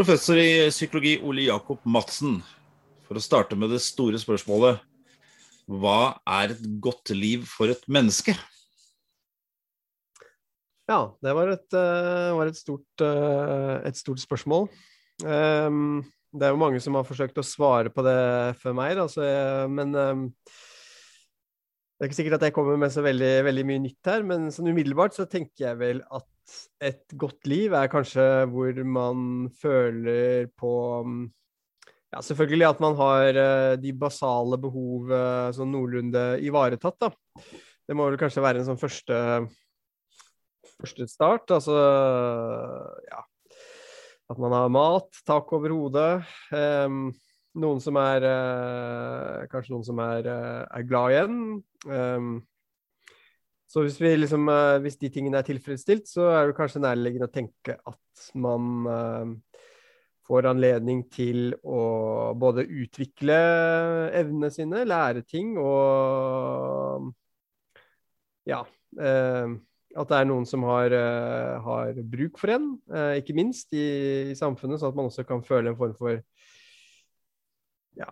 Professor i psykologi Ole Jakob Madsen. For å starte med det store spørsmålet. Hva er et godt liv for et menneske? Ja, det var et, uh, var et, stort, uh, et stort, spørsmål. Um, det er jo mange som har forsøkt å svare på det før meg, da, jeg, men um, det er ikke sikkert at jeg kommer med så veldig, veldig mye nytt her, men sånn umiddelbart så tenker jeg vel at et godt liv er kanskje hvor man føler på ja, selvfølgelig at man har uh, de basale behov uh, sånn noenlunde ivaretatt, da. Det må vel kanskje være en sånn første, første start. Altså ja At man har mat, tak over hodet. Um, noen som er uh, Kanskje noen som er, er glad igjen. Um, så hvis, liksom, uh, hvis, de tingene er tilfredsstilt, så er det kanskje nærliggende å tenke at man uh, får anledning til å både utvikle evnene sine, lære ting og ja. Uh, at det er noen som har, har bruk for en, ikke minst i, i, samfunnet, så at man også kan føle en form for ja,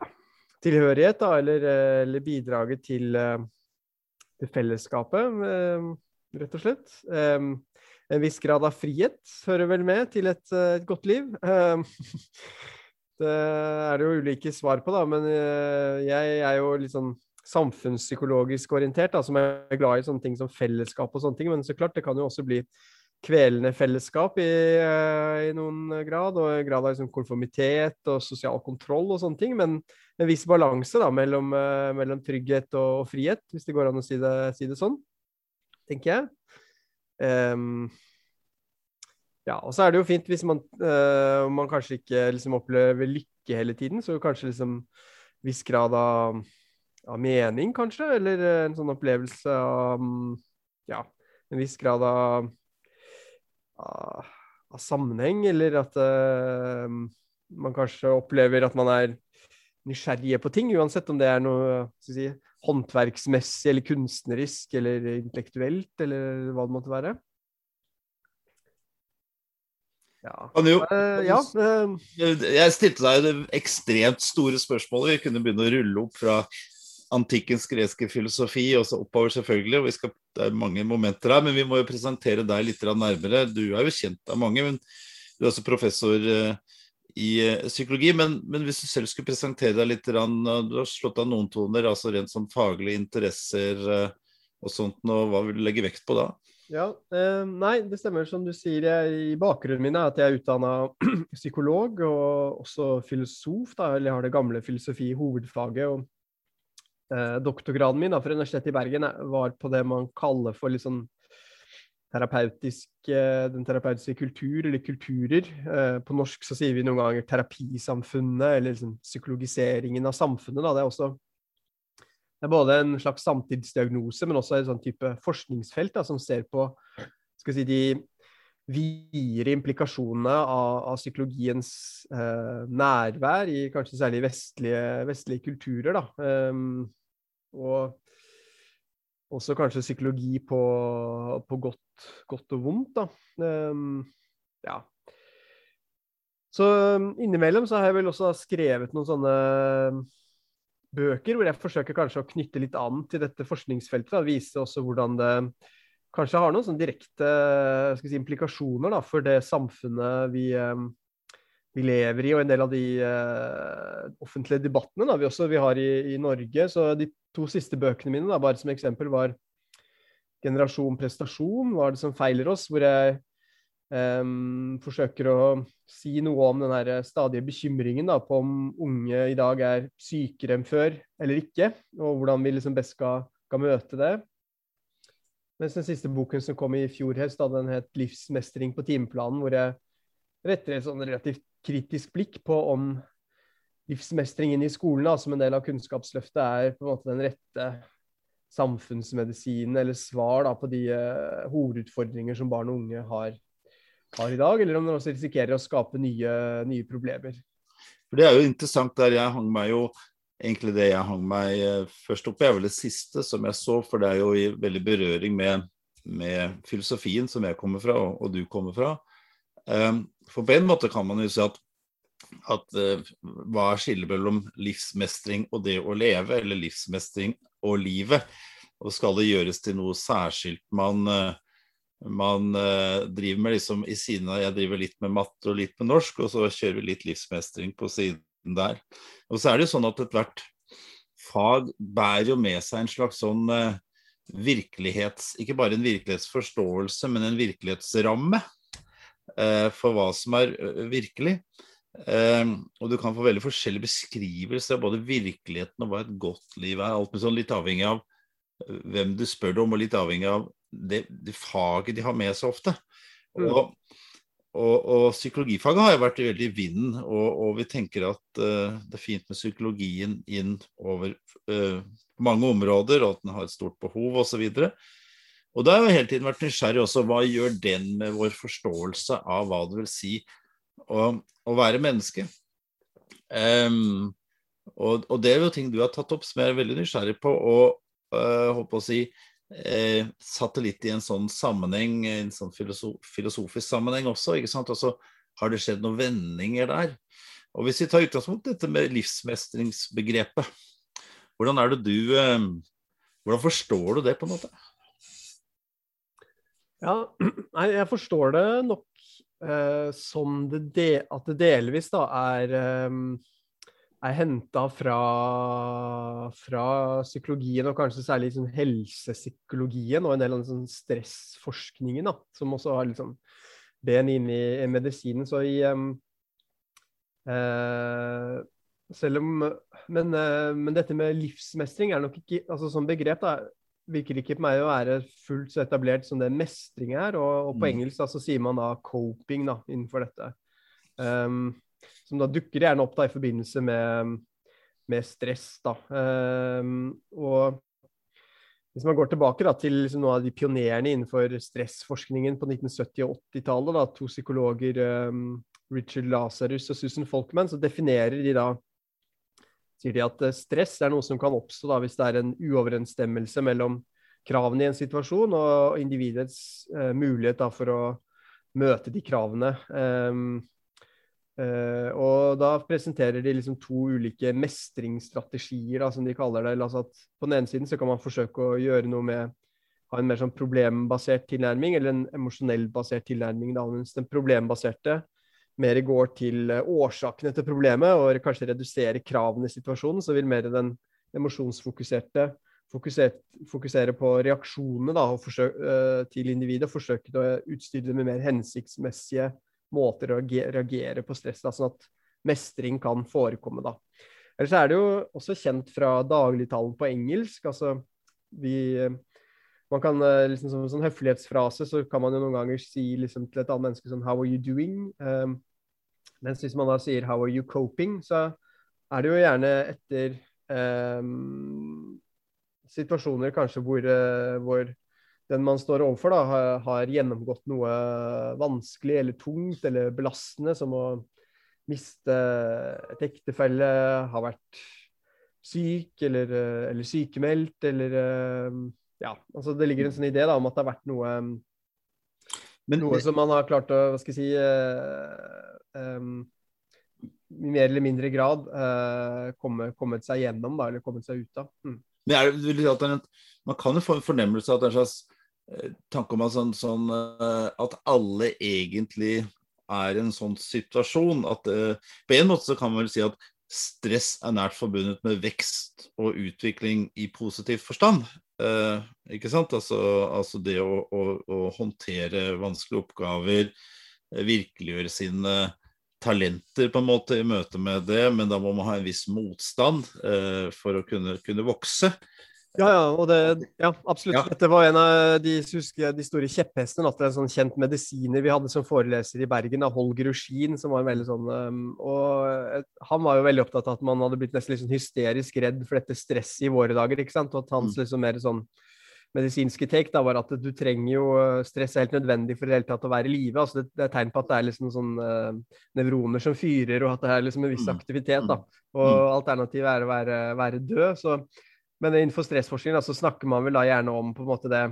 tilhørighet, da, eller, eller bidraget til til fellesskapet, eh, rett og slett. Eh, en viss grad av frihet hører vel med til et, eh, et godt liv. Det er det jo ulike svar på, da, men jeg er jo litt sånn samfunnspsykologisk orientert, da, som er glad i sånne ting som fellesskap og sånne ting. Men så klart, det kan jo også bli kvelende fellesskap i, i noen grad, og grad av liksom konformitet og sosial kontroll og sånne ting. Men en viss balanse da, mellom, uh, mellom, trygghet og, og, frihet, hvis det går an å si det, si det sånn, tenker jeg. Um, ja, og så er det jo fint hvis man, uh, man kanskje ikke liksom opplever lykke hele tiden, så kanskje liksom viss grad av, av, mening, kanskje, eller en sånn opplevelse av ja, en viss grad av, av, av sammenheng, eller at uh, man kanskje opplever at man er nysgjerrige på ting, uansett om det er noe si, håndverksmessig eller kunstnerisk eller intellektuelt, eller hva det måtte være. Ja. Jo, uh, ja uh, jeg stilte deg det ekstremt store spørsmålet. Vi kunne begynne å rulle opp fra antikkens greske filosofi og så oppover, selvfølgelig. og skal, Det er mange momenter her, men vi må jo presentere deg litt nærmere. Du er jo kjent av mange, men du er også professor uh, i eh, psykologi. Men, men, hvis du selv skulle presentere deg litt, du har slått av noen toner, altså rent sånn faglige interesser eh, og sånt, og hva vil du legge vekt på da? Ja, eh, Nei, det stemmer som du sier. Jeg, I bakgrunnen min er at jeg er utdanna psykolog og også filosof. Da, eller jeg har det gamle filosofi i hovedfaget. og eh, Doktorgraden min da, fra Universitetet i Bergen var på det man kaller for litt sånn terapeutisk, den terapeutiske kultur, eller kulturer. Eh, på norsk så sier vi noen ganger terapisamfunnet, eller liksom psykologiseringen av samfunnet. Da. Det er også det er både en slags samtidsdiagnose, men også et sånn type forskningsfelt da, som ser på skal si, de videre implikasjonene av, av psykologiens eh, nærvær i kanskje særlig vestlige, vestlige kulturer. Da. Um, og også kanskje psykologi på, på godt, godt, og vondt, da. Um, ja. Så ehm, innimellom så har jeg vel også skrevet noen sånne bøker hvor jeg forsøker kanskje å knytte litt an til dette forskningsfeltet. Da. Vise også hvordan det kanskje har noen sånne direkte si, implikasjoner da, for det samfunnet vi, vi lever i, og en del av de uh, offentlige debattene da, vi også vi har i, i, Norge. Så de to siste bøkene mine, da, bare som eksempel, var 'Generasjon prestasjon', hva er det som feiler oss? Hvor jeg um, forsøker å si noe om den her stadige bekymringen da, på om unge i dag er sykere enn før eller ikke, og hvordan vi liksom best skal, skal møte det. Mens den siste boken som kom i fjor høst, den het 'Livsmestring på timeplanen', hvor jeg retter et sånn relativt kritisk blikk på om livsmestringen i skolen da, som en del av Kunnskapsløftet er på en måte den rette samfunnsmedisinen eller svar da, på de uh, hovedutfordringer som barn og unge har, har, i dag, eller om den også risikerer å skape nye, nye, problemer. For Det er jo interessant der jeg hang meg jo egentlig det jeg hang meg uh, først opp i, er vel det siste som jeg så, for det er jo i veldig berøring med med filosofien som jeg kommer fra, og, og du kommer fra. Um, for på en måte kan man jo si at, at uh, hva er skillet mellom livsmestring og det å leve, eller livsmestring og livet? Og skal det gjøres til noe særskilt man, uh, man uh, driver med liksom i siden av Jeg driver litt med matte og litt med norsk, og så kjører vi litt livsmestring på siden der. Og så er det jo sånn at ethvert fag bærer jo med seg en slags sånn virkelighets... Ikke bare en virkelighetsforståelse, men en virkelighetsramme eh, for hva som er virkelig. Eh, og du kan få veldig forskjellige beskrivelser av både virkeligheten og hva et godt liv er. Alt med sånn Litt avhengig av hvem du spør deg om, og litt avhengig av det, det faget de har med seg ofte. Mm. Og, og, og, psykologifaget har jo vært veldig i vinden, og, og, vi tenker at uh, det er fint med psykologien inn over uh, mange områder, og at den har et stort behov osv. Og, og da har jeg hele tiden vært nysgjerrig også. Hva gjør den med vår forståelse av hva det vil si å, å være menneske? Um, og, og, det er jo ting du har tatt opp som jeg er veldig nysgjerrig på, og uh, håper å si uh, satte litt i en sånn sammenheng, en sånn filosof, filosofisk sammenheng også. ikke sant? Og så har det skjedd noen vendinger der. Og Hvis vi tar utgangspunkt i dette med livsmestringsbegrepet, hvordan er det du uh, Hvordan forstår du det, på en måte? Ja, nei, jeg forstår det nok eh, som det de, at det delvis da er, eh, er henta fra, fra, psykologien, og kanskje særlig liksom helsepsykologien og en del av sånn stressforskningen, da, som også har liksom ben inn i, medisinen. Så i eh, selv om men, eh, men, dette med livsmestring er nok ikke altså Som begrep da, virker ikke på meg å være fullt så etablert som det mestring er. Og, og på mm. engelsk da, så sier man da 'coping' da, innenfor dette. Um, som da dukker gjerne opp da i forbindelse med, med stress. da. Um, og hvis man går tilbake da, til liksom noen av de pionerene innenfor stressforskningen på 1970- og 80-tallet, to psykologer, um, Richard Lazarus og Susan Folkman, så definerer de da sier de at eh, stress er noe som kan oppstå da, hvis det er en uoverensstemmelse mellom kravene i en situasjon og individets uh, mulighet da, for å møte de kravene. Um, uh, og da presenterer de liksom to ulike mestringsstrategier, da, som de kaller det. Altså på den ene siden så kan man forsøke å gjøre noe med ha en mer sånn problembasert tilnærming, eller en emosjonell basert tilnærming. Da, mens den problembaserte mer går til eh, årsakene til problemet, og kanskje redusere kravene i situasjonen, så vil mer den emosjonsfokuserte fokusere, på reaksjonene da, forsøke, uh, til individet og forsøke å utstyre det med mer hensiktsmessige måter å reagere på stress, da, sånn at mestring kan forekomme. da. Ellers er det jo også kjent fra dagligtalen på engelsk. altså vi man kan liksom Som en sånn høflighetsfrase så kan man jo noen ganger si liksom, til et annet menneske sånn How are you doing? Um, mens hvis man da sier 'how are you coping', så er det jo gjerne etter um, situasjoner kanskje hvor, uh, hvor, den man står overfor, da, har, har, gjennomgått noe vanskelig eller tungt eller belastende, som å miste et ektefelle, har vært syk eller, eh, eller sykemeldt, eller uh, Ja, altså det ligger en sånn idé da, om at det har vært noe men, noe som man har klart å hva skal jeg si uh, um, i mer eller mindre grad uh, komme, kommet seg gjennom, da, eller kommet seg ut av. Mm. Det, man kan jo få en fornemmelse av at det er en slags uh, tanke om at, sånn, sånn, uh, at alle egentlig er en sånn situasjon. At på en måte så kan man vel si at stress er nært forbundet med vekst og utvikling i positiv forstand. Eh, ikke sant? Altså, altså det å, å, å, håndtere vanskelige oppgaver, virkeliggjøre sine talenter på en måte i møte med det, men da må man ha en viss motstand eh, for å kunne, kunne, vokse. Ja, ja, og det, ja absolutt. Ja. Dette var en av de, husker, de store kjepphestene er en sånn kjent medisiner vi hadde som foreleser i Bergen, av Holger Uschin, som var en veldig sånn Og han var jo veldig opptatt av at man hadde blitt nesten litt sånn hysterisk redd for dette stresset i våre dager, ikke sant, og at hans mm. liksom mer sånn medisinske take da, var at du trenger jo eh, Stress er helt nødvendig for i det hele tatt å være i live. Altså det, det, er tegn på at det er liksom sånn uh, nevroner som fyrer, og at det er liksom en viss mm. aktivitet. da. Mm. Og alternativet er å være, være død. Så, men innenfor stressforskning da, så snakker man vel da gjerne om på en måte det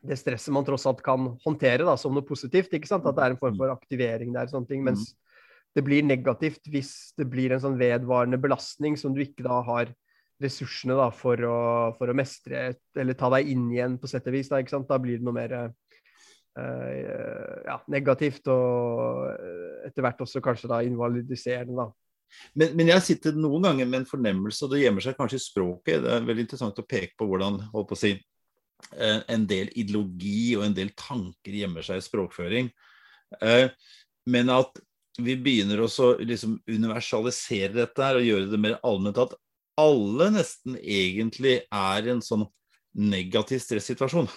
det stresset man tross alt kan håndtere da, som noe positivt. ikke sant? At det er en form for aktivering der. sånne ting, Mens det blir negativt hvis det blir en sånn vedvarende belastning som du ikke da har ressursene da, for, å, for å mestre eller ta deg inn igjen, på sett og vis. Da, ikke sant? da blir det noe mer uh, ja, negativt og etter hvert også kanskje da invalidiserende. da. Men, men, jeg sitter noen ganger med en fornemmelse, og det gjemmer seg kanskje i språket. Det er veldig interessant å peke på hvordan holdt på å si, eh, en del ideologi og en del tanker gjemmer seg i språkføring. Eh, men at vi begynner også liksom universalisere dette her og gjøre det mer allment. At alle nesten egentlig er i en sånn negativ stressituasjon.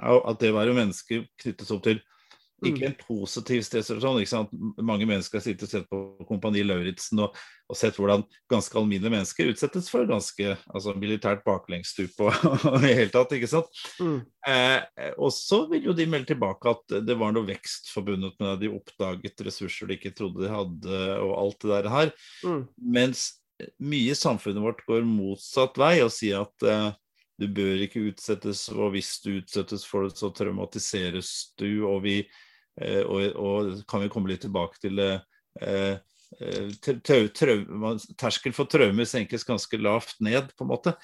At det å være menneske knyttes opp til ikke mm. en positiv stressreaksjon. ikke sant? Mange mennesker har sittet og sett på Kompani Lauritzen og, og, sett hvordan ganske alminnelige mennesker utsettes for ganske altså militært baklengsstup og, og i det hele tatt. ikke sant? Mm. Eh, og så vil jo de melde tilbake at det var noe vekst forbundet med det. de oppdaget ressurser de ikke trodde de hadde, og alt det der her. Mm. Mens mye i samfunnet vårt går motsatt vei og sier at eh, du bør ikke utsettes, og hvis du utsettes for det, så traumatiseres du. og vi Eh, og, og, kan vi komme litt tilbake til eh, eh, Terskel for traumer senkes ganske lavt ned, på en måte.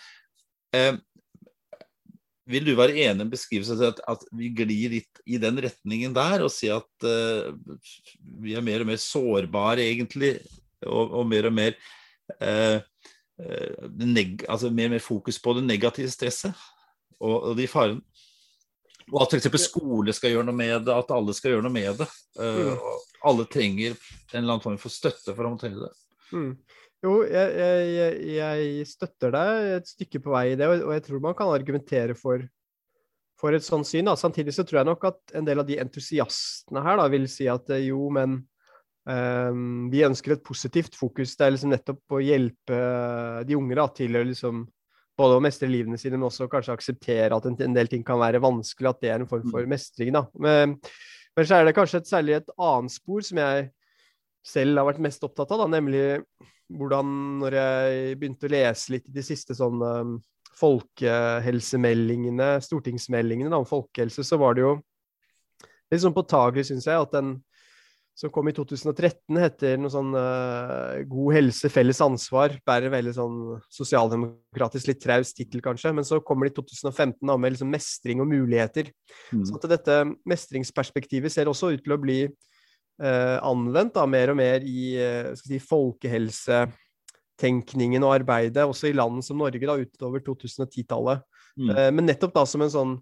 Vil du være enig i en beskrivelse til at, at, vi glir litt i den retningen der, og si at eh, vi er mer og mer sårbare, egentlig, og, og mer og mer eh, altså mer og mer fokus på det negative stresset og, og de farene? Og at f.eks. skole skal gjøre noe med det, at alle skal gjøre noe med det. Uh, alle trenger en eller annen form for støtte for å håndtere det. Mm. Jo, jeg, jeg, jeg, støtter deg et stykke på vei i det, og jeg tror man kan argumentere for, for et sånt syn. Da. Samtidig så tror jeg nok at en del av de entusiastene her da, vil si at eh, jo, men um, vi ønsker et positivt fokus. Det er liksom nettopp å hjelpe de unge da, til å liksom både å mestre livene sine, men også kanskje akseptere at en, en, del ting kan være vanskelig, at det er en form for mm. mestring. da. Men, men så er det kanskje et, særlig et annet spor som jeg selv har vært mest opptatt av, da, nemlig hvordan når jeg begynte å lese litt i de siste sånn um, folkehelsemeldingene, stortingsmeldingene da, om folkehelse, så var det jo litt sånn påtagelig, syns jeg, at den som kom i 2013, heter noe sånn uh, 'God helse, felles ansvar'. Bærer veldig sånn sosialdemokratisk, litt traust tittel, kanskje. Men så kommer det i 2015 da, med liksom mestring og muligheter. Mm. Så at dette mestringsperspektivet ser også ut til å bli uh, anvendt da, mer og mer i uh, si, folkehelsetenkningen og arbeidet, også i land som Norge da, utover 2010-tallet. Mm. men nettopp da som en sånn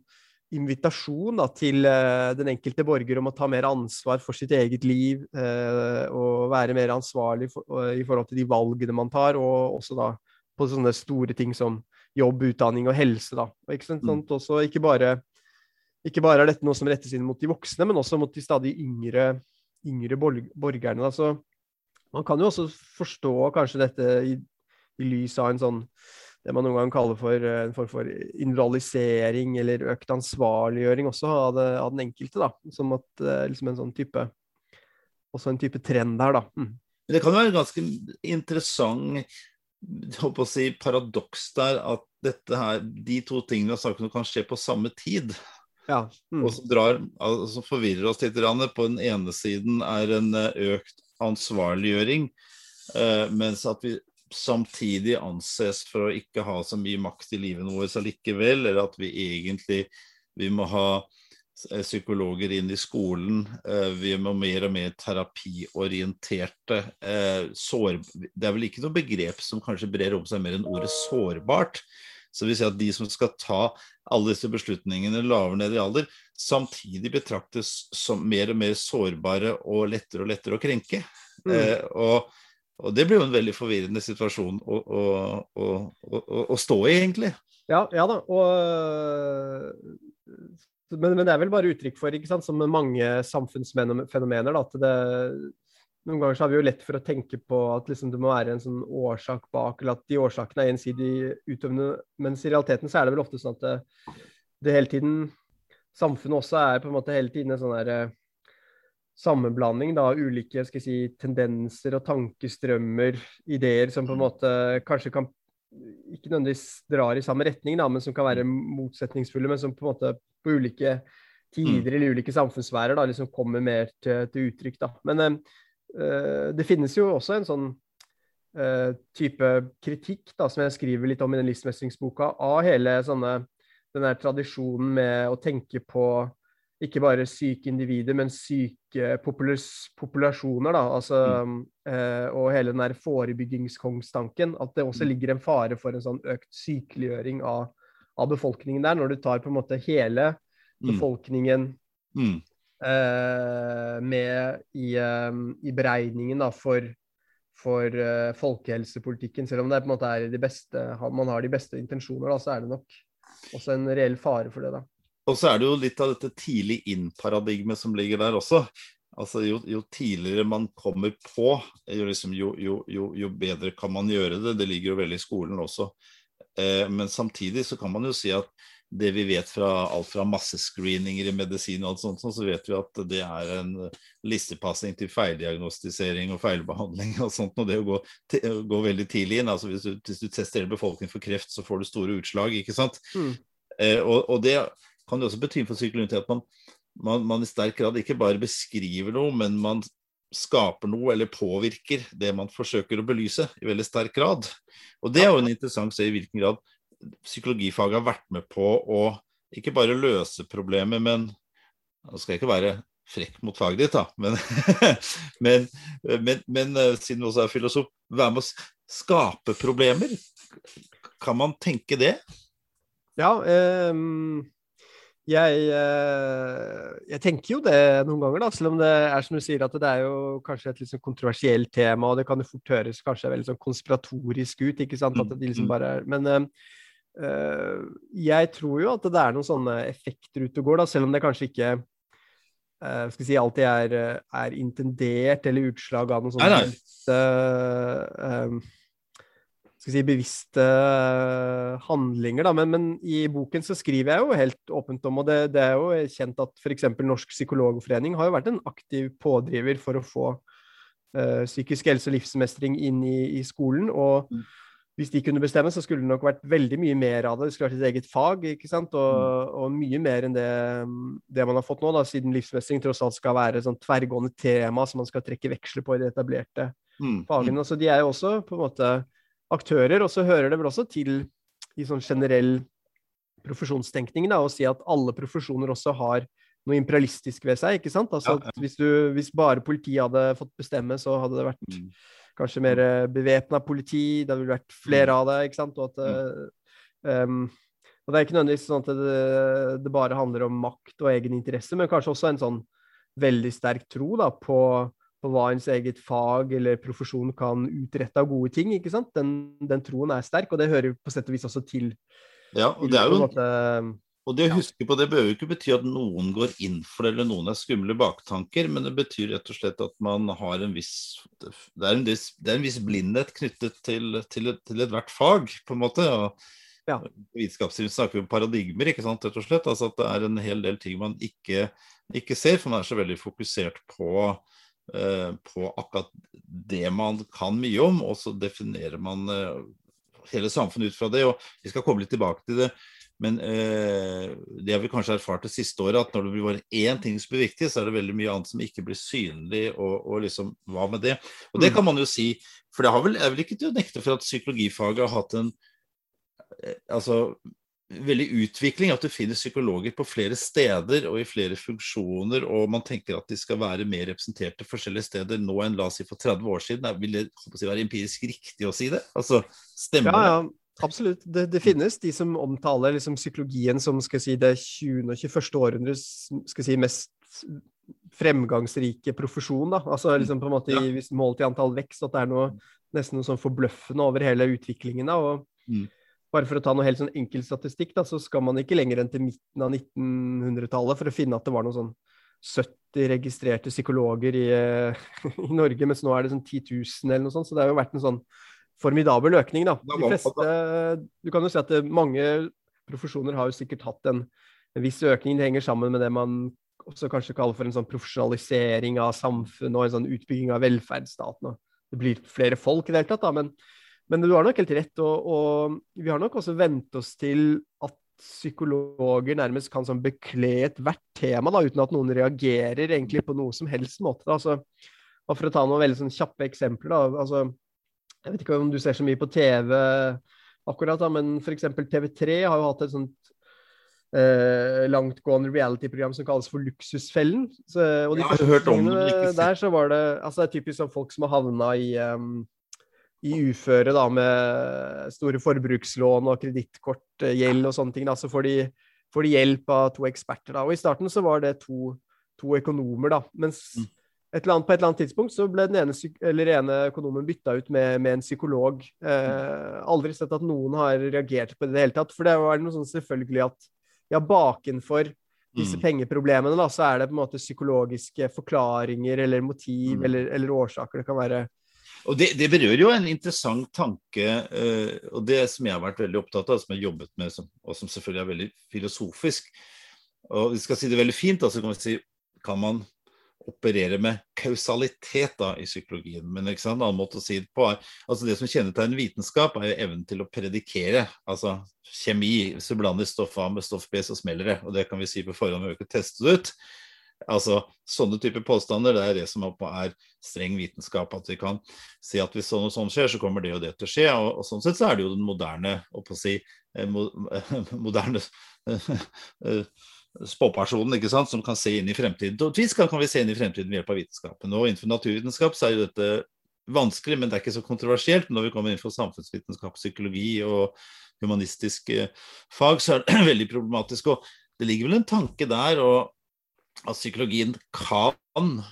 invitasjon da, til uh, den enkelte borger om å ta mer ansvar for sitt eget liv uh, og være mer ansvarlig for, i forhold til de valgene man tar, og også da på sånne store ting som jobb, utdanning og helse. da. Og ikke, sant, sånt, også, ikke, bare, ikke bare er dette noe som rettes inn mot de voksne, men også mot de stadig yngre, yngre borgerne. Da. Så man kan jo også forstå kanskje dette i, i lys av en sånn det man noen gang kaller for eh, en form for individualisering eller økt ansvarliggjøring også av, det, av den enkelte. da, Som at eh, liksom en sånn type også en type trend der, da. Mm. Det kan være ganske interessant å si, paradoks der at dette her, de to tingene vi har sagt kan skje på samme tid. Ja. Mm. Og som drar, altså forvirrer oss litt. På den ene siden er en eh, økt ansvarliggjøring, mens at vi samtidig anses for å ikke ha så mye makt i livet vårt allikevel, eller at vi egentlig vi må ha eh, psykologer inn i skolen. Eh, vi må mer og mer terapiorienterte. Sår, det er vel ikke noe begrep som kanskje brer om seg mer enn ordet sårbart. Så vi ser at de som skal ta alle disse beslutningene lavere ned i alder, samtidig betraktes som mer og mer sårbare og lettere og lettere å krenke. Mm. og og det blir jo en veldig forvirrende situasjon å, å, å, å stå i, egentlig. Ja, ja da. Og, men, men, det er vel bare uttrykk for, ikke sant, som mange samfunnsfenomener, da, at det, noen ganger så har vi jo lett for å tenke på at liksom det må være en sånn årsak bak, eller at de årsakene er ensidig utøvende, mens i realiteten så er det vel ofte sånn at det, det hele tiden Samfunnet også er på en måte hele tiden en sånn derre sammenblanding av ulike skal jeg si, tendenser og tankestrømmer, ideer som på en måte kanskje kan ikke nødvendigvis drar i samme retning, da, men som kan være motsetningsfulle, men som på en måte på ulike tider mm. eller ulike samfunnssfærer da, liksom kommer mer til, til uttrykk. Da. Men uh, det finnes jo også en sånn uh, type kritikk da, som jeg skriver litt om i den livsmestringsboka, av hele sånne, den der tradisjonen med å tenke på ikke bare syke individer, men syke populasjoner. Da. Altså, mm. eh, og hele den der forebyggingskongstanken. At det også mm. ligger en fare for en sånn økt sykeliggjøring av, av befolkningen der, når du tar på en måte hele mm. befolkningen mm. eh, med i, um, i, beregningen da, for, for uh, folkehelsepolitikken. Selv om det på en måte er de beste, man har de beste intensjoner, da, så er det nok også en reell fare for det. da. Og så er det jo litt av dette tidlig inn-paradigmet som ligger der også. Altså jo, jo, tidligere man kommer på, jo, liksom, jo, jo, bedre kan man gjøre det. Det ligger jo veldig i skolen også. Eh, men samtidig så kan man jo si at det vi vet fra alt fra massescreeninger i medisin og alt sånt, så vet vi at det er en listepassing til feildiagnostisering og feilbehandling og sånt. Og det å gå, gå veldig tidlig inn. altså hvis du, hvis du tester hele befolkningen for kreft, så får du store utslag, ikke sant. Mm. Eh, og, og det kan det også bety for psykologi at man, man, man, i sterk grad ikke bare beskriver noe, men man skaper noe eller påvirker det man forsøker å belyse, i veldig sterk grad. Og det er jo en interessant å se i hvilken grad psykologifaget har vært med på å ikke bare løse problemet, men Nå skal jeg ikke være frekk mot faget ditt, da, men, men, men, men eh, siden du også er filosof, være med å skape problemer. Kan man tenke det? Ja, um, jeg, eh, jeg, tenker jo det noen ganger, da, selv om det er som du sier at det er jo kanskje et liksom kontroversielt tema, og det kan jo fort høres kanskje veldig sånn konspiratorisk ut. ikke sant, at de liksom mm, mm. bare er, Men øh, jeg tror jo at det er noen sånne effekter ute og går, da, selv om det kanskje ikke øh, skal si, alltid er, er intendert eller utslag av noen sånne uh, skal si, bevisste eh, handlinger. Da. Men, men, i boken så skriver jeg jo helt åpent om, og det, det er jo kjent at f.eks. Norsk psykologforening har jo vært en aktiv pådriver for å få uh, psykisk helse og livsmestring inn i, i skolen. og mm. Hvis de kunne bestemme, så skulle det nok vært veldig mye mer av det. Det skulle vært et eget fag, ikke sant? Og, mm. og mye mer enn det, det, man har fått nå, da, siden livsmestring tross alt skal være sånn tverrgående tema som man skal trekke veksler på i de etablerte mm. fagene. Så de er jo også på en måte aktører. Og så hører det vel også til i sånn generell profesjonstenkning da, å si at alle profesjoner også har noe imperialistisk ved seg. ikke sant? Altså ja. Hvis, du, hvis, bare politiet hadde fått bestemme, så hadde det vært mm. kanskje mer eh, bevæpna politi, det hadde vært flere mm. av det. ikke sant? Og, at, um, og det er ikke nødvendigvis sånn at det, det, bare handler om makt og egen interesse, men kanskje også en sånn veldig sterk tro da, på på hva ens eget fag eller profesjon kan utrette av gode ting. ikke sant? Den, den troen er sterk, og det hører på sett og vis også til. Ja, og det er jo... Måte, og det å huske på det jo ikke bety at noen går inn for det, eller noen er skumle baktanker, men det betyr rett og slett at man har en viss Det er en viss, det er en viss blindhet knyttet til, til, til ethvert fag, på en måte. og ja. Vitenskapslivet snakker vi om paradigmer, ikke sant, rett og slett. Altså at det er en hel del ting man ikke, ikke ser, for man er så veldig fokusert på på akkurat det man kan mye om, og så definerer man eh, hele samfunnet ut fra det. og Vi skal komme litt tilbake til det. Men eh, det har vi kanskje erfart det siste året, at når det blir bare én ting som blir viktig, så er det veldig mye annet som ikke blir synlig. Og, og liksom, hva med det? Og det mm. kan man jo si, for det har vel, er vel ikke til å nekte for at psykologifaget har hatt en eh, altså veldig utvikling at du finner psykologer på flere steder og i flere funksjoner, og man tenker at de skal være mer representerte forskjellige steder nå enn la oss si for 30 år siden. Vil det si, være empirisk riktig å si det? Altså, stemmer ja, ja. Absolutt. Det, det, finnes de som omtaler liksom, psykologien som skal si, det 20. og 21. århundres skal si, mest fremgangsrike profesjon. Da. Altså liksom på en måte ja. i, målt i antall vekst, at det er noe nesten noe sånn forbløffende over hele utviklingen. Da. og mm bare for å ta noe helt sånn enkel statistikk, da, så skal man ikke lenger enn til midten av 1900-tallet for å finne at det var noen sånn 70 registrerte psykologer i, i, Norge, mens nå er det sånn 10 000 eller noe sånt. Så det har jo vært en sånn formidabel økning, da. De fleste, du kan jo si at det, mange profesjoner har jo sikkert hatt en, en viss økning. Det henger sammen med det man også kanskje kaller for en sånn profesjonalisering av samfunnet og en sånn utbygging av velferdsstaten. Det blir flere folk i det hele tatt, da, men men du har nok helt rett, og, og vi har nok også vent oss til at psykologer nærmest kan sånn bekle ethvert tema da, uten at noen reagerer egentlig på noe som helst måte. Da. Altså, for å ta noen veldig sånn kjappe eksempler. Da. Altså, jeg vet ikke om du ser så mye på TV akkurat, da, men f.eks. TV3 har jo hatt et sånt eh, langtgående reality-program som kalles for Luksusfellen. Så, og de ja, første hørt om det, der så var det altså det er typisk sånn folk som har havna i, um, i uføre da, med store forbrukslån og kredittkortgjeld og sånne ting. Da, så får de, får de, hjelp av to eksperter. Da. Og i starten så var det to, to økonomer, da. Mens mm. et eller annet, på et eller annet tidspunkt så ble den ene, ene økonomen bytta ut med, med en psykolog. Eh, aldri sett at noen har reagert på det i det hele tatt. For det var noe sånn selvfølgelig at ja, bakenfor disse mm. pengeproblemene, da, så er det på en måte psykologiske forklaringer eller motiv mm. eller, eller, årsaker det kan være. Og det, det, berører jo en interessant tanke, uh, og det som jeg har vært veldig opptatt av, som jeg har jobbet med, og som selvfølgelig er veldig filosofisk. Og vi skal si det veldig fint, altså kan vi si kan man operere med kausalitet da, i psykologien. Men ikke sant? en annen måte å si det på er altså Det som kjennetegner vitenskap, er jo evnen til å predikere. Altså kjemi. Hvis du blander stoff A med stoff B, så smeller det. Og det kan vi si på forhånd, vi har ikke testet det ut. Altså, Sånne typer påstander det er det som er streng vitenskap. At vi kan si at hvis sånn og sånn skjer, så kommer det og det til å skje. Og, og sånn sett så er det jo den moderne å si, eh, moderne eh, spåpersonen ikke sant, som kan se inn i fremtiden. Og hvis kan, vi se inn i fremtiden ved hjelp av vitenskapen. Og innenfor naturvitenskap så er jo dette vanskelig, men det er ikke så kontroversielt. Når vi kommer innenfor samfunnsvitenskap, psykologi og humanistiske fag, så er det veldig problematisk. Og det ligger vel en tanke der og at psykologien kan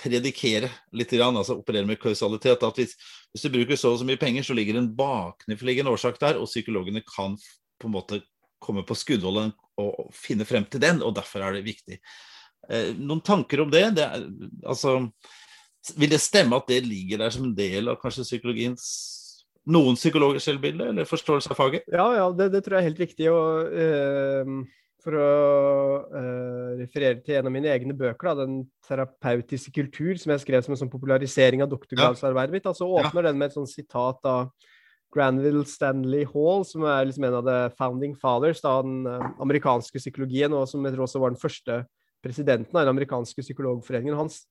predikere litt, altså operere med kausalitet. At hvis, hvis, du bruker så og så mye penger, så ligger det en bakenforliggende årsak der, og psykologene kan på en måte komme på skuddholdet og finne frem til den, og derfor er det viktig. Eh, noen tanker om det? det er, altså, vil det stemme at det ligger der som en del av kanskje psykologiens noen psykologers selvbilde, eller forståelse av faget? Ja, ja det, det, tror jeg er helt riktig. og øh, For å uh, referere til en av mine egne bøker, da, 'Den terapeutiske kultur', som jeg skrev som en sånn popularisering av doktorgradsarbeidet mitt, så åpner ja. den med et sånt sitat av Granville Stanley Hall, som er liksom en av the founding fathers av den uh, amerikanske psykologien, og som jeg tror også var den første presidenten av den amerikanske psykologforeningen. Hans,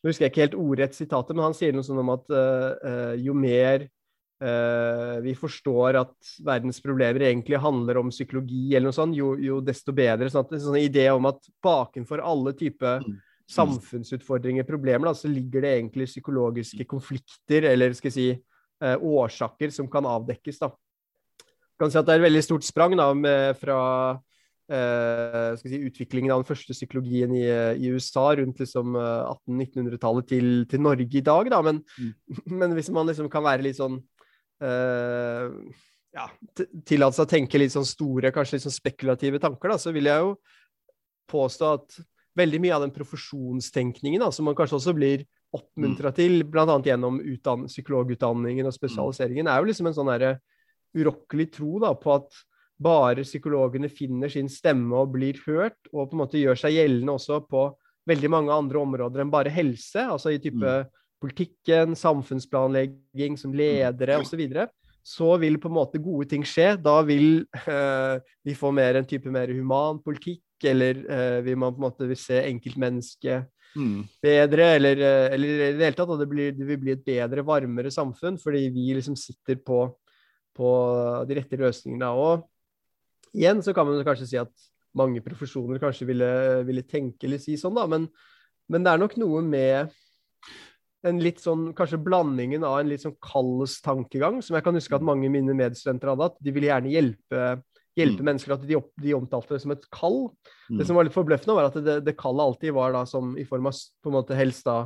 nå husker jeg ikke helt ordrett sitatet, men han sier noe sånn om at uh, uh, jo mer vi forstår at verdens problemer egentlig handler om psykologi, eller noe sånt, jo, jo desto bedre. Sånn at, en sånn idé om at bakenfor alle typer samfunnsutfordringer samfunnsutfordringer, problemer, da, så ligger det egentlig psykologiske konflikter, eller skal jeg si eh, årsaker som kan avdekkes. da. kan si at Det er et veldig stort sprang da, med, fra eh, si, utviklingen av den første psykologien i, i USA rundt liksom, 1800-1900-tallet til, til, Norge i dag. Da. Men, mm. men, hvis man liksom kan være litt sånn eh, ja, tillate seg å tenke litt sånn store, kanskje litt sånn spekulative tanker, da, så vil jeg jo påstå at veldig mye av den profesjonstenkningen da, som man kanskje også blir oppmuntra mm. til, bl.a. gjennom psykologutdanningen og spesialiseringen, er jo liksom en sånn urokkelig tro da, på at bare psykologene finner sin stemme og blir hørt, og på en måte gjør seg gjeldende også på veldig mange andre områder enn bare helse, altså i type mm. Politikken, samfunnsplanlegging, som ledere osv., så, videre, så vil på en måte gode ting skje. Da vil eh, vi få mer en type mer human politikk, eller eh, vil man på en måte se enkeltmennesket mm. bedre, eller, eh, eller, i det hele tatt at det, blir, det, vil bli et bedre, varmere samfunn, fordi vi liksom sitter på, på de rette løsningene. Og igjen så kan man kanskje si at mange profesjoner kanskje ville, ville tenke eller si sånn, da, men, men, det er nok noe med en litt sånn, kanskje blandingen av en litt sånn Kalles-tankegang, som jeg kan huske at mange av mine medstudenter hadde, at de ville gjerne hjelpe hjelpe mm. mennesker. At de, opp, de, omtalte det som et kall. Mm. Det som var litt forbløffende, var at det, det kallet alltid var da som i form av på en måte helst da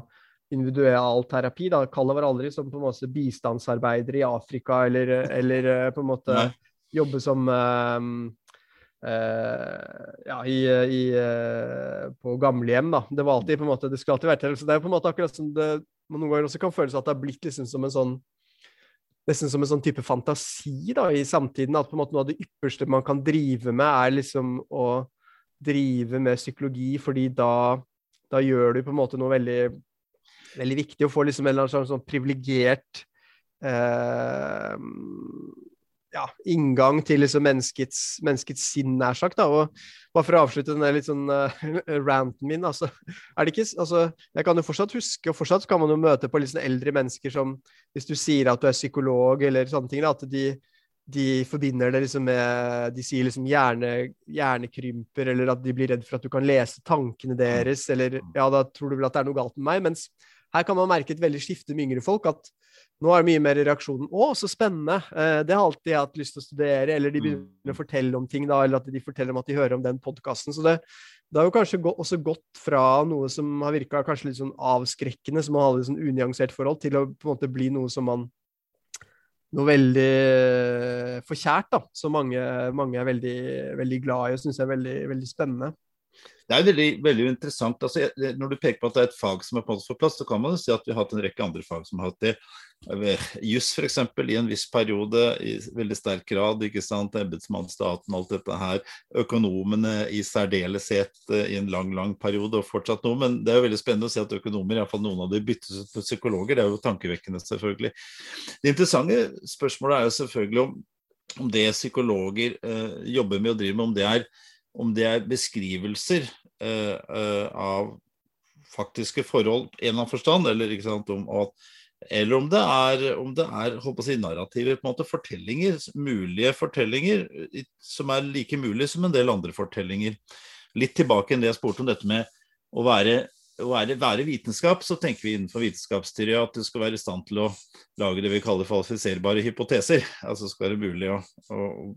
individuell terapi. da, Kallet var aldri som på en måte bistandsarbeider i Afrika eller, eller eh, på en måte Nei. jobbe som um, uh, ja, i, i, uh, på gamlehjem, da. Det var alltid på en måte, det skulle alltid være til. Så det er på en måte akkurat som det man noen ganger også kan føles at det har blitt liksom som en sånn nesten som en sånn type fantasi da, i samtiden. At på en måte noe av det ypperste man kan drive med, er liksom å drive med psykologi, fordi da, da gjør du på en måte noe veldig, veldig viktig. Å få liksom en eller annen sånn privilegert eh, ja, inngang til liksom menneskets, menneskets sinn, nær sagt. Da. Og bare for å avslutte den litt sånn uh, ranten min, altså, er det ikke, altså, Jeg kan jo fortsatt huske, og fortsatt kan man jo møte på litt sånn eldre mennesker som Hvis du sier at du er psykolog eller sånne ting, da, at de, de forbinder det liksom med De sier liksom hjerne, hjernekrymper, eller at de blir redd for at du kan lese tankene deres, eller ja, da tror du vel at det er noe galt med meg. Mens her kan man merke et veldig skifte med yngre folk. at nå er det mye mer reaksjonen 'Å, så spennende'. Eh, det har alltid jeg hatt lyst til å studere. Eller de begynner å mm. fortelle om ting, da, eller at de forteller om at de hører om den podkasten. Så det, det, har jo kanskje også gått fra noe som har virka kanskje litt sånn avskrekkende, som man hadde et sånn unyansert forhold, til å på en måte bli noe som man noe veldig forkjært, da. Som mange, mange er veldig, veldig glad i og syns er veldig, veldig spennende. Det er veldig, veldig interessant. Altså, når du peker på at det er et fag som er på en måte for plass, så kan man jo si at vi har hatt en rekke andre fag som har hatt det. Juss f.eks. i en viss periode i veldig sterk grad. ikke sant, Embetsmannsstaten, alt dette her. Økonomene i særdeleshet eh, i en lang lang periode, og fortsatt noe. Men det er jo veldig spennende å se at økonomer, iallfall noen av de byttes ut med psykologer. Det er jo tankevekkende, selvfølgelig. Det interessante spørsmålet er jo selvfølgelig om, om det psykologer eh, jobber med og driver med, om det er om det er beskrivelser uh, uh, av faktiske forhold en eller annen forstand, eller, om, eller om det er, om det er si, narrativer, på en måte fortellinger, mulige fortellinger, som er like mulige som en del andre fortellinger. Litt tilbake enn det jeg spurte om dette med å være, å være, være vitenskap, så tenker vi innenfor vitenskapsteori at du skal være i stand til å lage det vi kaller falsifiserbare hypoteser. Altså skal det være mulig å, å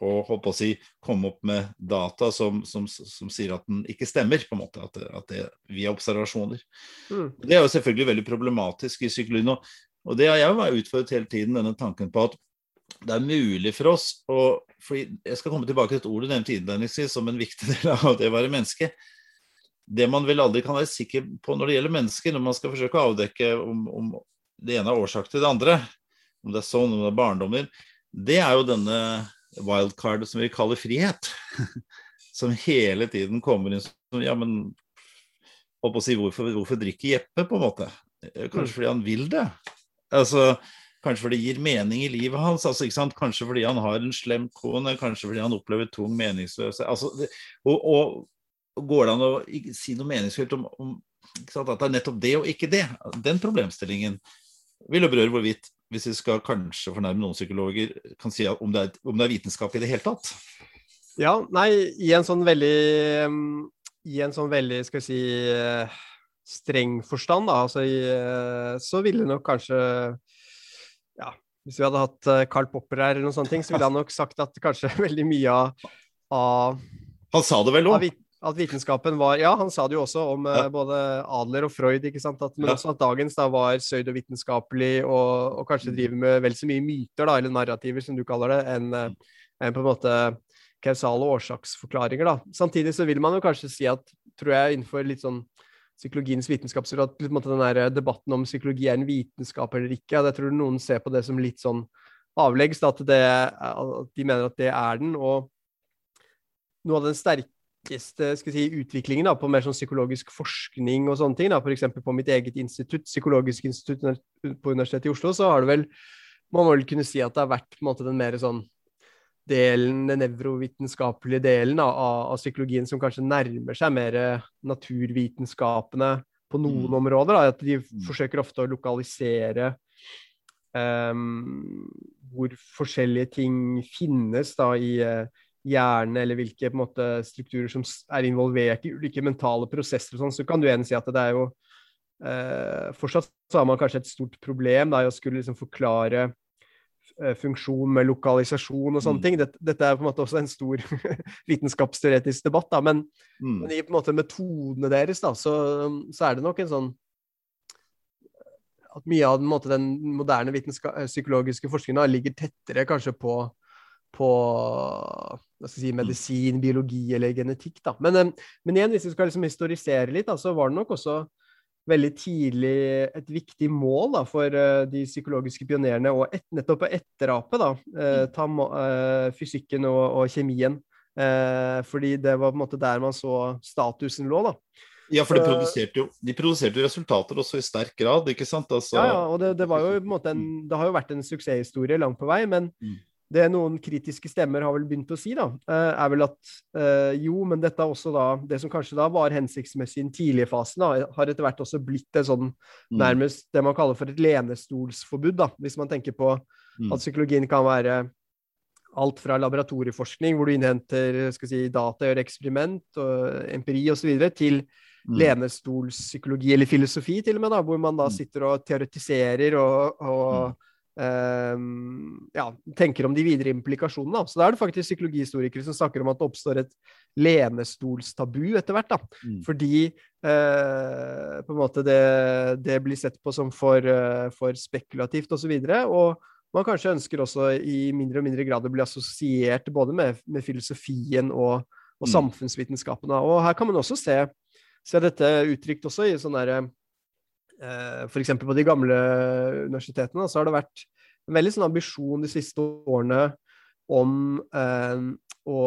og holdt på å si, komme opp med data som, som, som, sier at den ikke stemmer, på en måte, at det, at det via observasjoner. Mm. Det er jo selvfølgelig veldig problematisk i psykologien. Og, og det har jeg jo utfordret hele tiden, denne tanken på at det er mulig for oss å Jeg skal komme tilbake til et ord du nevnte innledningsvis som en viktig del av det å være menneske. Det man vel aldri kan være sikker på når det gjelder mennesker, når man skal forsøke å avdekke om, om det ene er årsak til det andre, om det er sånn, om det er barndommen, det er jo denne wildcard som vi kaller frihet. som hele tiden kommer inn som Ja, men å si, hvorfor, hvorfor drikker Jeppe, på en måte? Eh, kanskje fordi han vil det. Altså, Kanskje fordi det gir mening i livet hans. Altså, kanskje fordi han har en slem kone, kanskje fordi han opplever tung meningsløshet. Altså, og, og, går det an å si noe meningsfylt om, om at det er nettopp det og ikke det? Den problemstillingen vil jo berøre hvorvidt hvis vi skal kanskje fornærme noen psykologer, kan si om det, er, om det er vitenskap i det hele tatt? Ja, nei, i en sånn veldig I en sånn veldig, skal vi si streng forstand, da, altså i, så ville nok kanskje Ja, hvis vi hadde hatt Carl Popper her eller noen sånne ting, så ville han nok sagt at kanskje veldig mye av, av Han sa det vel òg? At vitenskapen var Ja, han sa det jo også om ja. uh, både Adler og Freud, ikke sant? At, men ja. også at dagens da var pseudovitenskapelig og, og kanskje driver med vel så mye myter, da, eller narrativer, som du kaller det, enn uh, en på en måte kausale årsaksforklaringer. da. Samtidig så vil man jo kanskje si at, tror jeg, innenfor litt sånn psykologiens vitenskapsråd, at måte, den der debatten om psykologi er en vitenskap eller ikke, at jeg tror noen ser på det som litt sånn avleggs, at, det, at de mener at det er den. og noe av den sterke raskeste si, utviklingen da, på mer sånn psykologisk forskning og sånne ting, f.eks. på mitt eget institutt, Psykologisk institutt på Universitetet i Oslo, så har det vel Man må vel kunne si at det har vært måte den mer sånn delen, den nevrovitenskapelige delen da, av, av, psykologien som kanskje nærmer seg mer naturvitenskapene på noen mm. områder. Da, at de mm. forsøker ofte å lokalisere um, hvor forskjellige ting finnes da, i, hjerne, eller hvilke måte, strukturer som er involvert i ulike mentale prosesser, og sånn, så kan du igjen si at det er jo eh, Fortsatt så har man kanskje et stort problem da, i å skulle liksom forklare eh, funksjon med lokalisasjon og sånne mm. ting. Dette, dette, er på en måte også en stor vitenskapsteoretisk debatt, da, men, mm. men, i på en måte metodene deres da, så, så, er det nok en sånn at mye av den, måte, den moderne psykologiske forskningen ligger tettere kanskje på på si, mm. medisin, biologi eller genetikk. Da. Men, eh, men, igjen, hvis vi skal liksom historisere litt, da, så var det nok også veldig tidlig et viktig mål da, for uh, de psykologiske pionerene å et, nettopp å etterape da, uh, ta, uh, fysikken og, og kjemien. fordi det var på en måte der man så statusen lå. da. Ja, for de produserte, jo, de produserte resultater også i sterk grad, ikke sant? Altså... Ja, ja, og det, det, var jo på en måte en, det har jo vært en suksesshistorie langt på vei, men, mm. Det noen kritiske stemmer har vel begynt å si, da, eh, er vel at eh, jo, men dette er også da Det som kanskje da var hensiktsmessig i den tidlige fasen, da, har etter hvert også blitt det sånn mm. nærmest det man kaller for et lenestolsforbud, da, hvis man tenker på mm. at psykologien kan være alt fra laboratorieforskning, hvor du innhenter skal si, data, gjør eksperiment og empiri osv., til mm. lenestolspsykologi eller filosofi, til og med, da, hvor man da sitter og teoretiserer og, og ja, tenker om de videre implikasjonene. Så da er det faktisk psykologihistorikere som snakker om at det oppstår et lenestolstabu etter hvert. mm. Fordi eh, på en måte det, det, blir sett på som for, uh, for spekulativt osv. Og, så og man kanskje ønsker også i mindre og mindre grad å bli assosiert både med, med filosofien og, og mm. samfunnsvitenskapene. Og her kan man også se, se dette uttrykt også i sånn derre eh, f.eks. på de gamle universitetene, så har det vært en veldig sånn ambisjon de siste årene om eh, å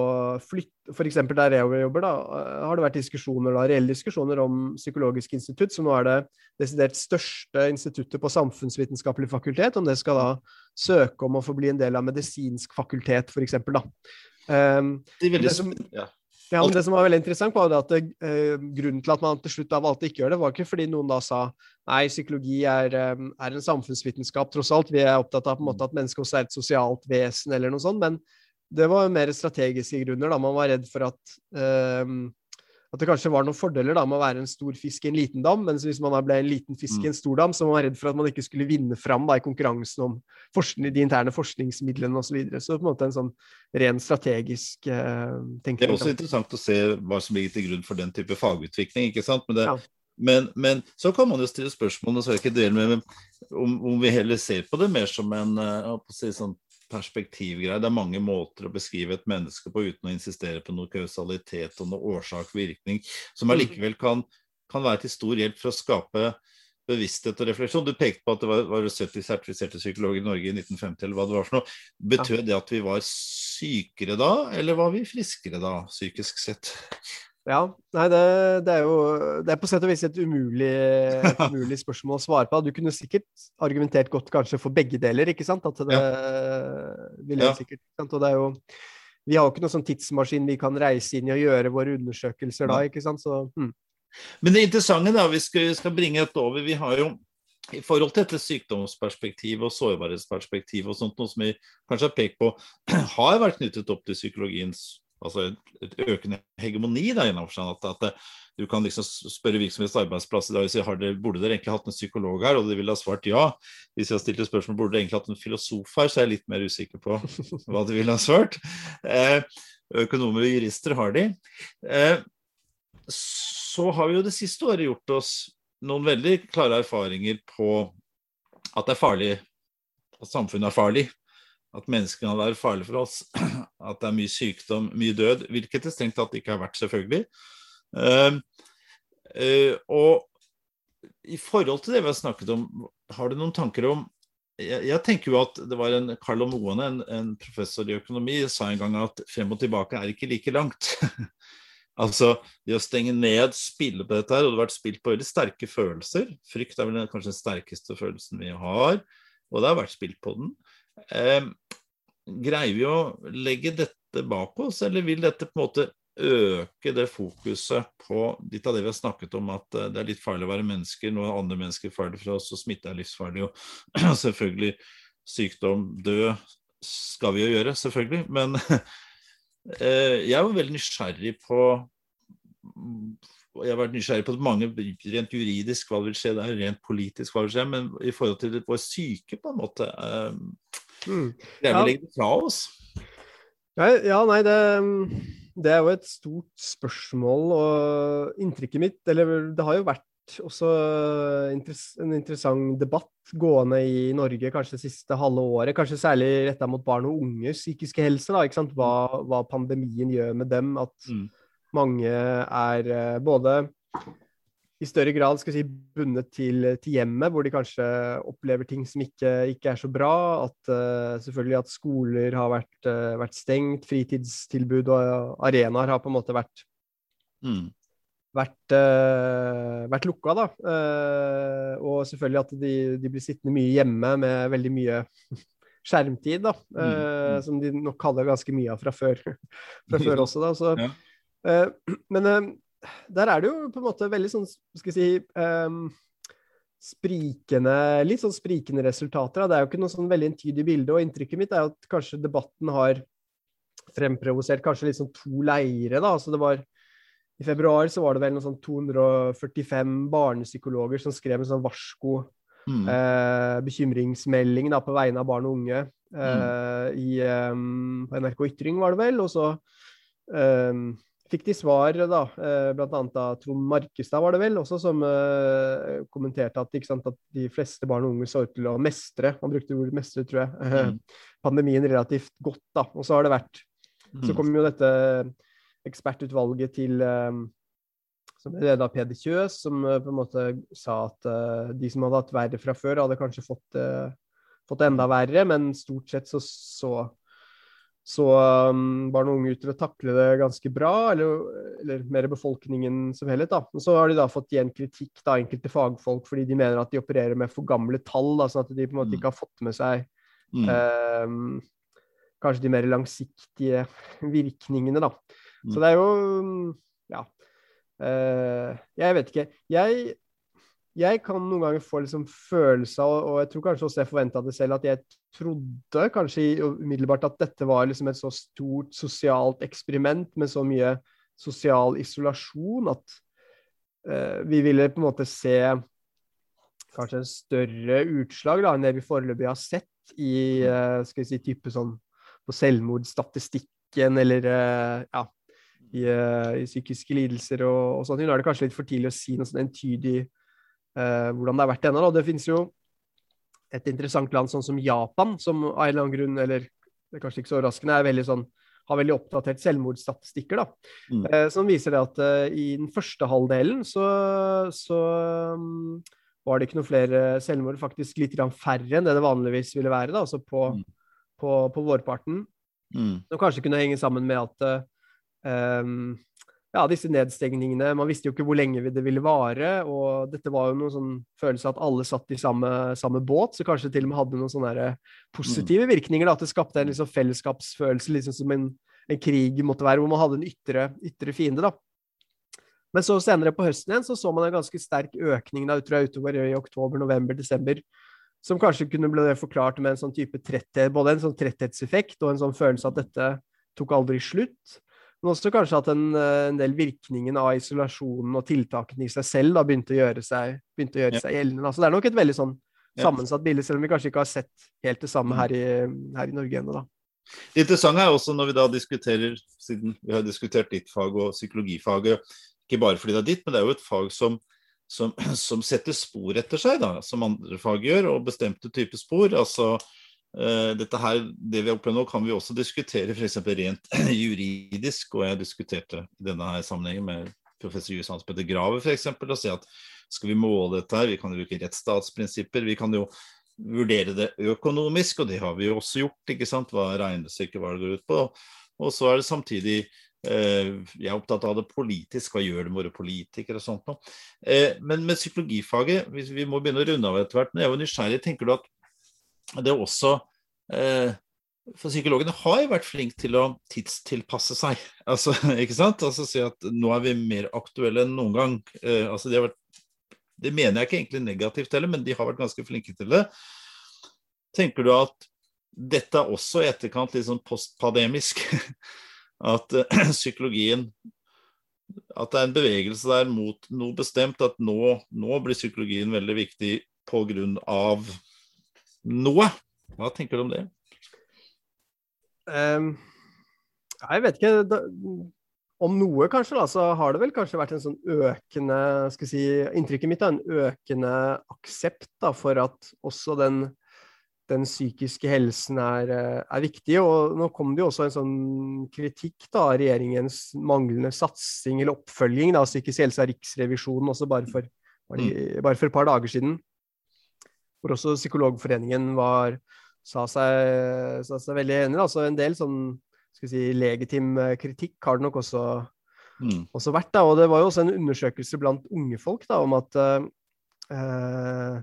flytte F.eks. der jeg jobber, da, eh, har det vært diskusjoner, da, reelle diskusjoner om Psykologisk institutt, som nå er det desidert største instituttet på samfunnsvitenskapelig fakultet, om det skal da søke om å få bli en del av medisinsk fakultet, f.eks. Um, det, det, som, ja. Ja, men Det som var veldig interessant, var at det, eh, grunnen til at man til slutt da valgte ikke gjøre det, var ikke fordi noen da sa nei, psykologi er, eh, er en samfunnsvitenskap, tross alt. Vi er opptatt av på en måte at mennesket også er et sosialt vesen, eller noe sånt. Men det var mer strategiske grunner. da Man var redd for at eh, at det kanskje var noen fordeler da med å være en stor fisk i en liten dam, mens hvis man ble en liten fisk i en mm. stor dam, så var man redd for at man ikke skulle vinne fram da, i konkurransen om de interne forskningsmidlene osv. Så, videre. så på en måte en sånn ren strategisk eh, tenkning. Det er også interessant å se hva som ligger til grunn for den type fagutvikling. ikke sant? Men, det, ja. men, men så kan man jo stille spørsmål og så jeg ikke dele med, om, om, vi heller ser på det mer som en å si, sånn perspektivgreier. Det er mange måter å beskrive et menneske på uten å insistere på noe kausalitet og noe årsak-virkning, som mm. allikevel kan, kan, være til stor hjelp for å skape bevissthet og refleksjon. Du pekte på at det var, var 70 sertifiserte psykologer i Norge i 1950, eller hva det var for noe. Betød det at vi var sykere da, eller var vi friskere da, psykisk sett? Ja, nei, det, det, er jo Det er på sett og vis et umulig, et umulig, spørsmål å svare på. Du kunne sikkert argumentert godt kanskje for begge deler, ikke sant? At det ja. ville ja. sikkert? Og det er jo Vi har jo ikke noen sånn tidsmaskin vi kan reise inn i og gjøre våre undersøkelser da, ikke sant? Så hm. Men det interessante, da, vi skal, skal bringe et over Vi har jo i forhold til dette sykdomsperspektivet og sårbarhetsperspektivet og sånt, noe som vi kanskje har pekt på, har vært knyttet opp til psykologiens altså et, økende hegemoni da, at, at, du kan liksom spørre virksomhets arbeidsplass i dag si har dere, burde dere egentlig hatt en psykolog her, og de ville ha svart ja. Hvis jeg har stilt et spørsmål burde dere egentlig hatt en filosof her, så er jeg litt mer usikker på hva de ville ha svart. Eh, økonomer og jurister har de. Eh, så har vi jo det siste året gjort oss noen veldig klare erfaringer på at det er farlig, at samfunnet er farlig at menneskene kan være farlige for oss, at det er mye sykdom, mye død, hvilket det strengt tatt ikke har vært, selvfølgelig. Uh, uh, og i forhold til det vi har snakket om, har du noen tanker om jeg, jeg tenker jo at det var en Carlo Moane, en, en, professor i økonomi, sa en gang at frem og tilbake er ikke like langt. altså det å stenge ned, spille på dette her, og det har vært spilt på veldig sterke følelser. Frykt er vel kanskje den sterkeste følelsen vi har, og det har vært spilt på den. Eh, greier vi å legge dette bak oss, eller vil dette på en måte øke det fokuset på litt av det vi har snakket om, at eh, det er litt farlig å være mennesker, noe andre mennesker er farlig for oss, og smitte er livsfarlig, og selvfølgelig sykdom, død skal vi jo gjøre, selvfølgelig. Men eh, jeg er jo veldig nysgjerrig på jeg har vært nysgjerrig på mange rent juridisk hva vil skje der, rent politisk hva vil skje, men i forhold til vår syke, på en måte eh, mm. Det er vel ja. det fra oss? Ja, ja nei, det, det, er jo et stort spørsmål, og inntrykket mitt Eller det har jo vært også en interessant debatt gående i Norge kanskje det siste halve året, kanskje særlig retta mot barn og unges psykiske helse. da, ikke sant? Hva, hva pandemien gjør med dem. at mm mange er eh, både i større grad skal si, bundet til, til, hjemmet, hvor de kanskje opplever ting som ikke, ikke er så bra. At uh, selvfølgelig at skoler har vært, uh, vært, stengt, fritidstilbud og arenaer har på en måte vært mm. vært, uh, vært lukka, da. og selvfølgelig at de, de, blir sittende mye hjemme med veldig mye skjermtid, da, mm. uh, som de nok kaller ganske mye av fra før, fra før også. da, så, ja. Men der er det jo på en måte veldig sånn, skal vi si um, sprikende, litt sånn sprikende resultater. Da. Det er jo ikke noe sånn veldig entydig bilde, og inntrykket mitt er at kanskje debatten har fremprovosert kanskje litt sånn to leire. da, altså det var i februar så var det vel noe sånn 245 barnepsykologer som skrev en sånn varsko mm. eh, bekymringsmelding da, på vegne av barn og unge eh, mm. i, um, på NRK Ytring, var det vel. Og så um, fikk de svar, da, eh, bl.a. av Trond Markestad, var det vel, også som uh, kommenterte at, sant, at, de fleste barn og unge så ut til å mestre, han brukte ordet mestre, tror jeg, mm. pandemien relativt godt. da, Og så har det vært Så mm. kom jo dette ekspertutvalget til um, som er ledet av Peder Kjøs, som uh, på en måte sa at uh, de som hadde hatt verre fra før, hadde kanskje fått, fått enda verre, men stort sett så så, så um, barn og unge ut til å takle det ganske bra, eller, eller mer befolkningen som helhet. da. Og så har de da fått igjen kritikk av enkelte fagfolk fordi de mener at de opererer med for gamle tall, da, sånn at de på en måte mm. ikke har fått med seg mm. um, kanskje de mer langsiktige virkningene. da. Så det er jo Ja. Uh, jeg vet ikke. Jeg, jeg kan noen ganger få liksom følelser, av, og jeg tror kanskje også jeg forventa det selv, at jeg trodde kanskje umiddelbart at dette var liksom et så stort sosialt eksperiment med så mye sosial isolasjon at uh, vi ville på en måte se kanskje en større utslag da, enn det vi foreløpig har sett i uh, skal vi si, type sånn på selvmordsstatistikken eller ja, i, uh, i psykiske lidelser og, og sånt. Nå er det kanskje litt for tidlig å si noe sånn entydig uh, hvordan det har vært ennå. Det finnes jo et interessant land sånn som Japan, som av en eller annen grunn, eller det er kanskje ikke så overraskende, er veldig sånn har veldig oppdatert selvmordsstatistikker, da, mm. eh, som viser det at eh, i den første halvdelen så, så um, var det ikke noe flere selvmord, faktisk litt færre enn det det vanligvis ville være, da, altså på, mm. på, på vårparten. Mm. Som kanskje kunne henge sammen med at um, ja, disse nedstengningene. Man visste jo ikke hvor lenge det ville vare. Og dette var jo noen sånn følelse at alle satt i samme, samme båt, så kanskje det til og med hadde noen sånne positive mm. virkninger. Da, at det skapte en liksom fellesskapsfølelse, liksom som en, en, krig måtte være, hvor man hadde en ytre, ytre fiende. da. Men så senere på høsten igjen så så man en ganske sterk økning da, jeg, utover i oktober, november, desember. Som kanskje kunne bli forklart med en sånn type tretthet, både en sånn tretthetseffekt og en sånn følelse at dette tok aldri slutt. Men også kanskje at en, eh, en, del virkningen av isolasjonen og tiltakene i seg selv da begynte å gjøre seg, begynte å gjøre ja. seg gjeldende. Så det er nok et veldig sånn sammensatt bilde, selv om vi kanskje ikke har sett helt det samme mm. her i, her i Norge ennå. da. Det interessante er også når vi da diskuterer, siden vi har diskutert ditt fag og psykologifaget, ikke bare fordi det er ditt, men det er jo et fag som, som, som setter spor etter seg, da, som andre fag gjør, og bestemte typer spor. altså dette her, Det vi har opplevd nå, kan vi også diskutere f.eks. rent juridisk. og Jeg diskuterte i denne her sammenhengen med professor Jus Hans Petter Graver f.eks. og si at skal vi måle dette her, vi kan bruke rettsstatsprinsipper. Vi kan jo vurdere det økonomisk, og det har vi jo også gjort. ikke sant, Hva regnestykket hva det går ut på. Og så er det samtidig eh, Jeg er opptatt av det politisk, hva gjør det med våre politikere og sånt noe. Eh, men med psykologifaget, vi, vi må begynne å runde av etter hvert, men jeg jo nysgjerrig. Tenker du at det er også eh, For psykologene har jo vært flinke til å tidstilpasse seg. Altså, ikke sant? Altså si at nå er vi mer aktuelle enn noen gang. Eh, altså, de vært, det mener jeg ikke egentlig negativt heller, men de har vært ganske flinke til det. Tenker du at dette er også i etterkant litt sånn postpademisk? At eh, psykologien At det er en bevegelse der mot noe bestemt, at nå, nå blir psykologien veldig viktig av noe. Hva tenker du om det? Um, jeg vet ikke. Da, om noe, kanskje, da, så har det vel kanskje vært en sånn økende skal si, Inntrykket mitt er en økende aksept da, for at også den, den psykiske helsen er, er, viktig. Og nå kom det jo også en sånn kritikk da, av regjeringens manglende satsing eller oppfølging av psykisk helse av Riksrevisjonen også bare for, bare, mm. bare for et par dager siden hvor også Psykologforeningen var, sa, seg, sa seg veldig enig. Altså en del sånn skal si, legitim eh, kritikk har det nok også, mm. også vært. Da. Og det var jo også en undersøkelse blant unge folk da, om at eh,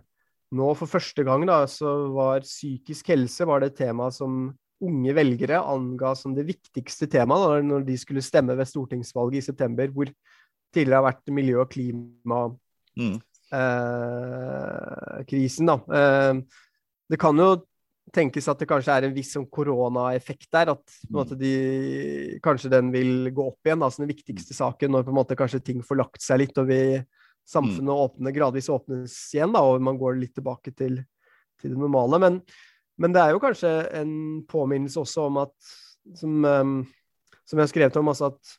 nå for første gang da, så var psykisk helse var det et tema som unge velgere anga som det viktigste temaet når de skulle stemme ved stortingsvalget i september, hvor tidligere har vært miljø- og klima Mm. Eh, eh, det kan jo tenkes at det kanskje er en viss sånn koronaeffekt der. At måte, de, kanskje den vil gå opp igjen, altså den viktigste saken, når på en måte kanskje ting får lagt seg litt og vi, samfunnet åpner, gradvis åpnes igjen, da, og man går litt tilbake til, til det normale. Men, men, det er jo kanskje en påminnelse også om at, som, um, som jeg har skrevet om, altså at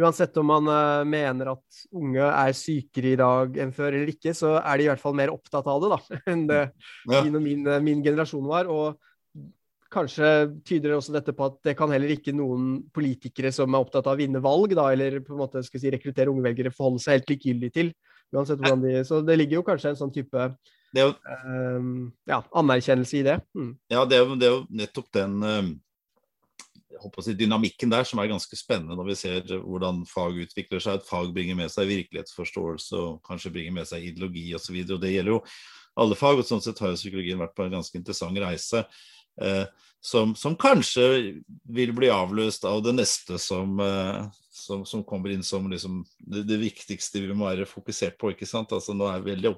uansett om man uh, mener at unge er sykere i dag enn før eller ikke, så er de i hvert fall mer opptatt av det da, enn det ja. min og min, min, generasjon var. Og kanskje tyder også dette på at det kan heller ikke noen politikere som er opptatt av å vinne valg, da, eller på en måte skal si, rekruttere unge velgere, forholde seg helt likegyldig til. uansett hvordan de, Så det ligger jo kanskje en sånn type jo, uh, ja, anerkjennelse i det. Mm. Ja, det er, jo, det er, jo, nettopp den um si, dynamikken der som er ganske spennende når vi ser hvordan fag utvikler seg. At fag bringer med seg virkelighetsforståelse og kanskje bringer med seg ideologi osv. Det gjelder jo alle fag, og sånn sett har jo psykologien vært på en ganske interessant reise. Eh, som, som, kanskje vil bli avløst av det neste som, eh, som, som kommer inn som liksom det, det, viktigste vi må være fokusert på. ikke sant? Altså nå er veldig,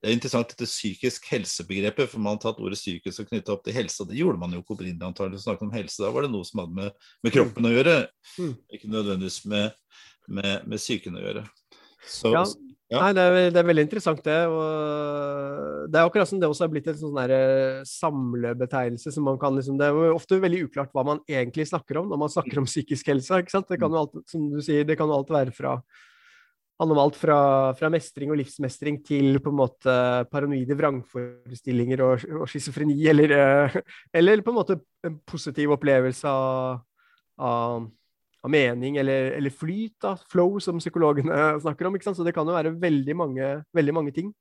Det er interessant dette psykisk helsebegrepet, for man har tatt ordet psykisk og knytta opp til helse. og Det gjorde man jo ikke opprinnelig antagelig snakket om helse. Da var det noe som hadde med, med kroppen å gjøre, mm. ikke nødvendigvis med, med, med psyken å gjøre. Så, ja. Ja. Nei, det er, det er, veldig interessant, det. Og det er akkurat som det også er blitt en sånn eh, samlebetegnelse. som man kan liksom, Det er ofte veldig uklart hva man egentlig snakker om når man snakker om psykisk helse. ikke sant? Det kan jo alt, som du sier, det kan jo alt være fra handler om alt fra, fra, mestring og livsmestring til på en måte paranoide vrangforestillinger og, og schizofreni, eller, eh, eller, på en måte en positiv opplevelse av, av av mening eller, eller, flyt, da, flow, som psykologene snakker om. Så det kan jo være veldig mange, veldig mange ting.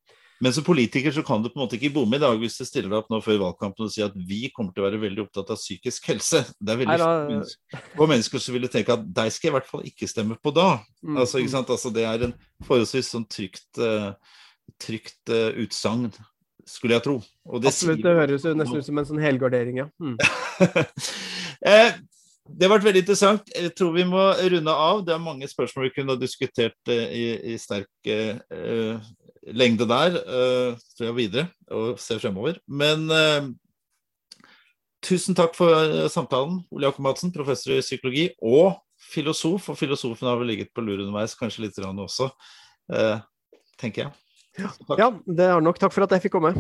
Men som politiker så kan du på en måte ikke bomme i dag hvis du stiller deg opp nå før valgkampen og sier at vi kommer til å være veldig opptatt av psykisk helse. Det er veldig få mennesker som ville tenke at deg skal jeg i hvert fall ikke stemme på da. Mm. Altså, ikke mm. sant? Altså, det er en forholdsvis sånn trygt, uh, trygt uh, utsagn, skulle jeg tro. Det Absolutt, det høres jo nesten ut som en sånn helgardering, ja. Mm. eh, det har vært veldig interessant. Jeg tror vi må runde av. Det er mange spørsmål vi kunne ha diskutert uh, i, i, sterk uh, lengde der. Uh, tror jeg videre og ser fremover. Men tusen takk for samtalen, Ole Jakob Madsen, professor i psykologi og filosof. Og filosofen har vel ligget på lur underveis, kanskje litt også, tenker jeg. Ja, ja, det er nok. Takk for at jeg fikk komme.